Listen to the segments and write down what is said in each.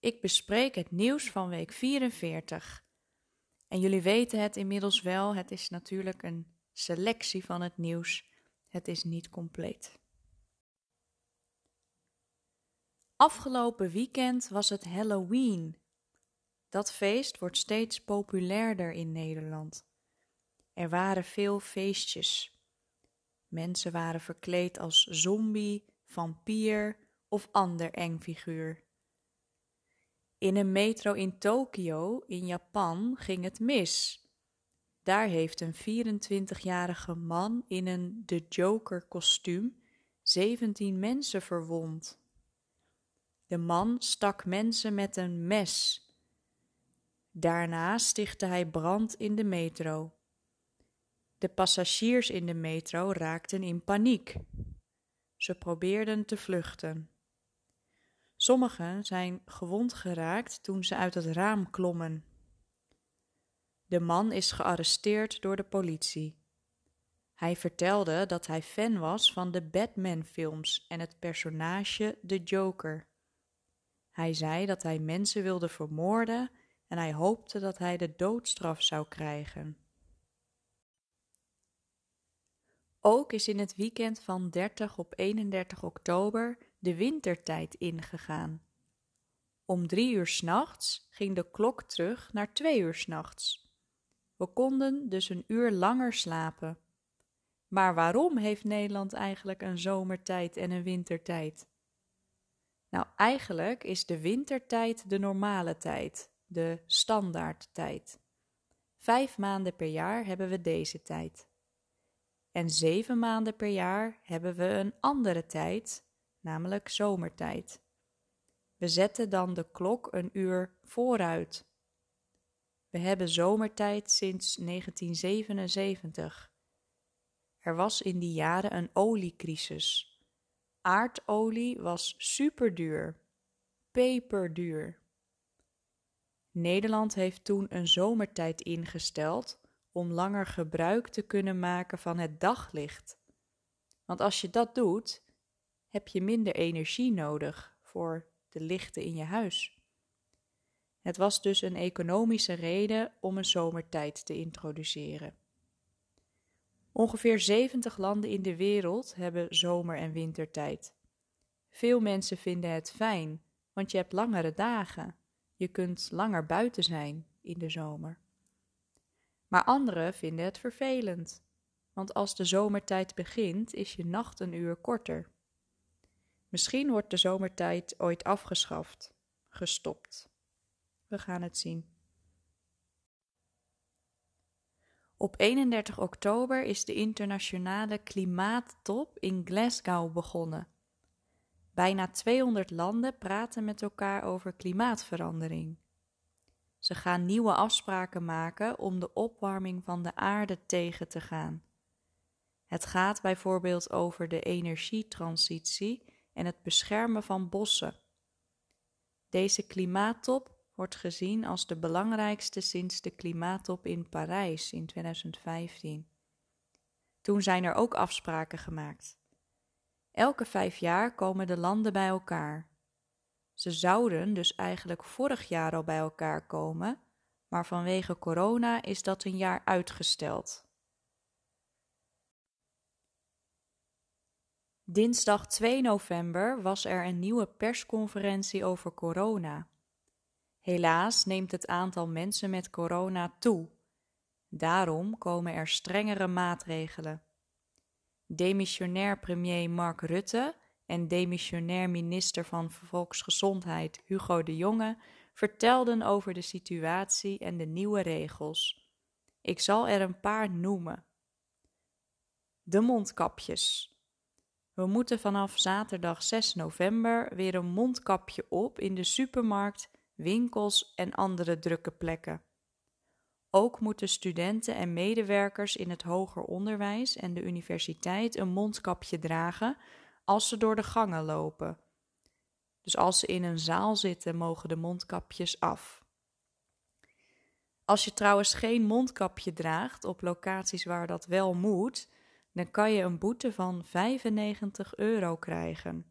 Ik bespreek het nieuws van week 44. En jullie weten het inmiddels wel, het is natuurlijk een selectie van het nieuws. Het is niet compleet. Afgelopen weekend was het Halloween. Dat feest wordt steeds populairder in Nederland. Er waren veel feestjes. Mensen waren verkleed als zombie, vampier of ander eng figuur. In een metro in Tokio, in Japan, ging het mis. Daar heeft een 24-jarige man in een The Joker-kostuum 17 mensen verwond. De man stak mensen met een mes. Daarna stichtte hij brand in de metro. De passagiers in de metro raakten in paniek. Ze probeerden te vluchten. Sommigen zijn gewond geraakt toen ze uit het raam klommen. De man is gearresteerd door de politie. Hij vertelde dat hij fan was van de Batman-films en het personage de Joker. Hij zei dat hij mensen wilde vermoorden en hij hoopte dat hij de doodstraf zou krijgen. Ook is in het weekend van 30 op 31 oktober de wintertijd ingegaan. Om drie uur s'nachts ging de klok terug naar twee uur s'nachts. We konden dus een uur langer slapen. Maar waarom heeft Nederland eigenlijk een zomertijd en een wintertijd? Nou, eigenlijk is de wintertijd de normale tijd, de standaardtijd. Vijf maanden per jaar hebben we deze tijd. En zeven maanden per jaar hebben we een andere tijd, namelijk zomertijd. We zetten dan de klok een uur vooruit. We hebben zomertijd sinds 1977. Er was in die jaren een oliecrisis. Aardolie was superduur, peperduur. Nederland heeft toen een zomertijd ingesteld om langer gebruik te kunnen maken van het daglicht. Want als je dat doet, heb je minder energie nodig voor de lichten in je huis. Het was dus een economische reden om een zomertijd te introduceren. Ongeveer 70 landen in de wereld hebben zomer- en wintertijd. Veel mensen vinden het fijn, want je hebt langere dagen. Je kunt langer buiten zijn in de zomer. Maar anderen vinden het vervelend, want als de zomertijd begint, is je nacht een uur korter. Misschien wordt de zomertijd ooit afgeschaft, gestopt. We gaan het zien. Op 31 oktober is de internationale klimaattop in Glasgow begonnen. Bijna 200 landen praten met elkaar over klimaatverandering. Ze gaan nieuwe afspraken maken om de opwarming van de aarde tegen te gaan. Het gaat bijvoorbeeld over de energietransitie en het beschermen van bossen. Deze klimaattop wordt gezien als de belangrijkste sinds de klimaattop in Parijs in 2015. Toen zijn er ook afspraken gemaakt. Elke vijf jaar komen de landen bij elkaar. Ze zouden dus eigenlijk vorig jaar al bij elkaar komen, maar vanwege corona is dat een jaar uitgesteld. Dinsdag 2 november was er een nieuwe persconferentie over corona. Helaas neemt het aantal mensen met corona toe. Daarom komen er strengere maatregelen. Demissionair premier Mark Rutte en demissionair minister van Volksgezondheid Hugo de Jonge vertelden over de situatie en de nieuwe regels. Ik zal er een paar noemen. De mondkapjes. We moeten vanaf zaterdag 6 november weer een mondkapje op in de supermarkt winkels en andere drukke plekken. Ook moeten studenten en medewerkers in het hoger onderwijs en de universiteit een mondkapje dragen als ze door de gangen lopen. Dus als ze in een zaal zitten, mogen de mondkapjes af. Als je trouwens geen mondkapje draagt op locaties waar dat wel moet, dan kan je een boete van 95 euro krijgen.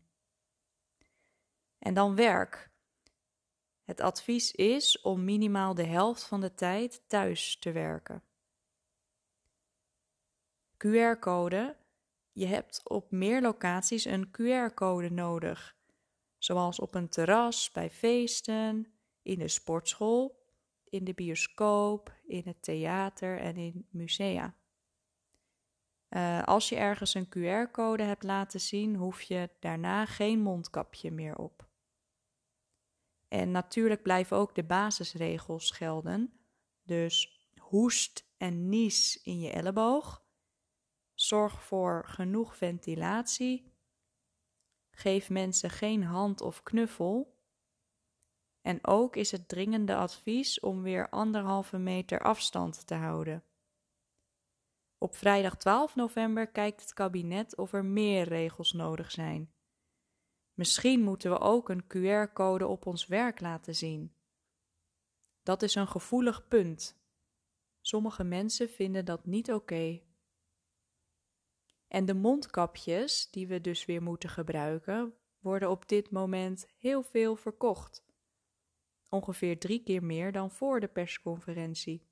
En dan werk. Het advies is om minimaal de helft van de tijd thuis te werken. QR-code. Je hebt op meer locaties een QR-code nodig, zoals op een terras, bij feesten, in de sportschool, in de bioscoop, in het theater en in musea. Uh, als je ergens een QR-code hebt laten zien, hoef je daarna geen mondkapje meer op. En natuurlijk blijven ook de basisregels gelden. Dus hoest en nies in je elleboog. Zorg voor genoeg ventilatie. Geef mensen geen hand of knuffel. En ook is het dringende advies om weer anderhalve meter afstand te houden. Op vrijdag 12 november kijkt het kabinet of er meer regels nodig zijn. Misschien moeten we ook een QR-code op ons werk laten zien. Dat is een gevoelig punt. Sommige mensen vinden dat niet oké. En de mondkapjes, die we dus weer moeten gebruiken, worden op dit moment heel veel verkocht. Ongeveer drie keer meer dan voor de persconferentie.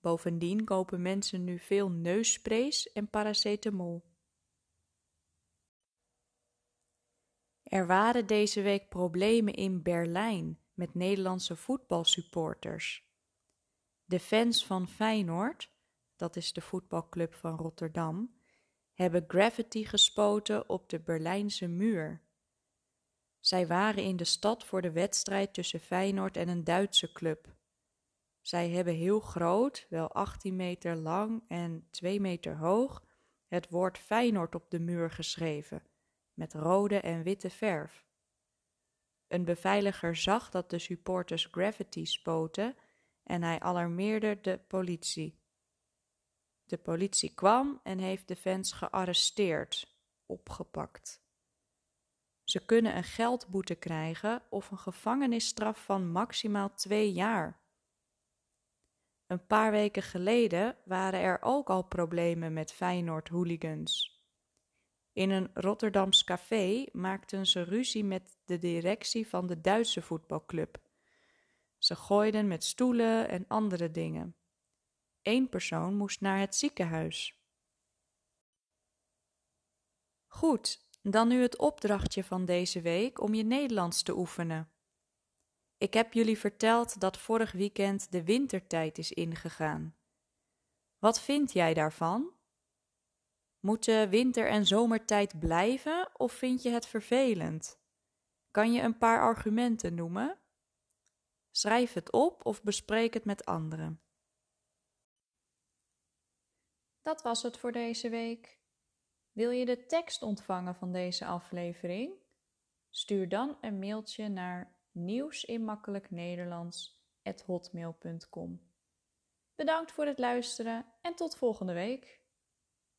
Bovendien kopen mensen nu veel neussprays en paracetamol. Er waren deze week problemen in Berlijn met Nederlandse voetbalsupporters. De fans van Feyenoord, dat is de voetbalclub van Rotterdam, hebben graffiti gespoten op de Berlijnse muur. Zij waren in de stad voor de wedstrijd tussen Feyenoord en een Duitse club. Zij hebben heel groot, wel 18 meter lang en 2 meter hoog, het woord Feyenoord op de muur geschreven met rode en witte verf. Een beveiliger zag dat de supporters graffiti spoten en hij alarmeerde de politie. De politie kwam en heeft de fans gearresteerd, opgepakt. Ze kunnen een geldboete krijgen of een gevangenisstraf van maximaal twee jaar. Een paar weken geleden waren er ook al problemen met Feyenoord hooligans. In een Rotterdams café maakten ze ruzie met de directie van de Duitse voetbalclub. Ze gooiden met stoelen en andere dingen. Eén persoon moest naar het ziekenhuis. Goed, dan nu het opdrachtje van deze week om je Nederlands te oefenen. Ik heb jullie verteld dat vorig weekend de wintertijd is ingegaan. Wat vind jij daarvan? Moeten winter- en zomertijd blijven of vind je het vervelend? Kan je een paar argumenten noemen? Schrijf het op of bespreek het met anderen. Dat was het voor deze week. Wil je de tekst ontvangen van deze aflevering? Stuur dan een mailtje naar nieuwsinmakkelijknederlands.hotmail.com Bedankt voor het luisteren en tot volgende week.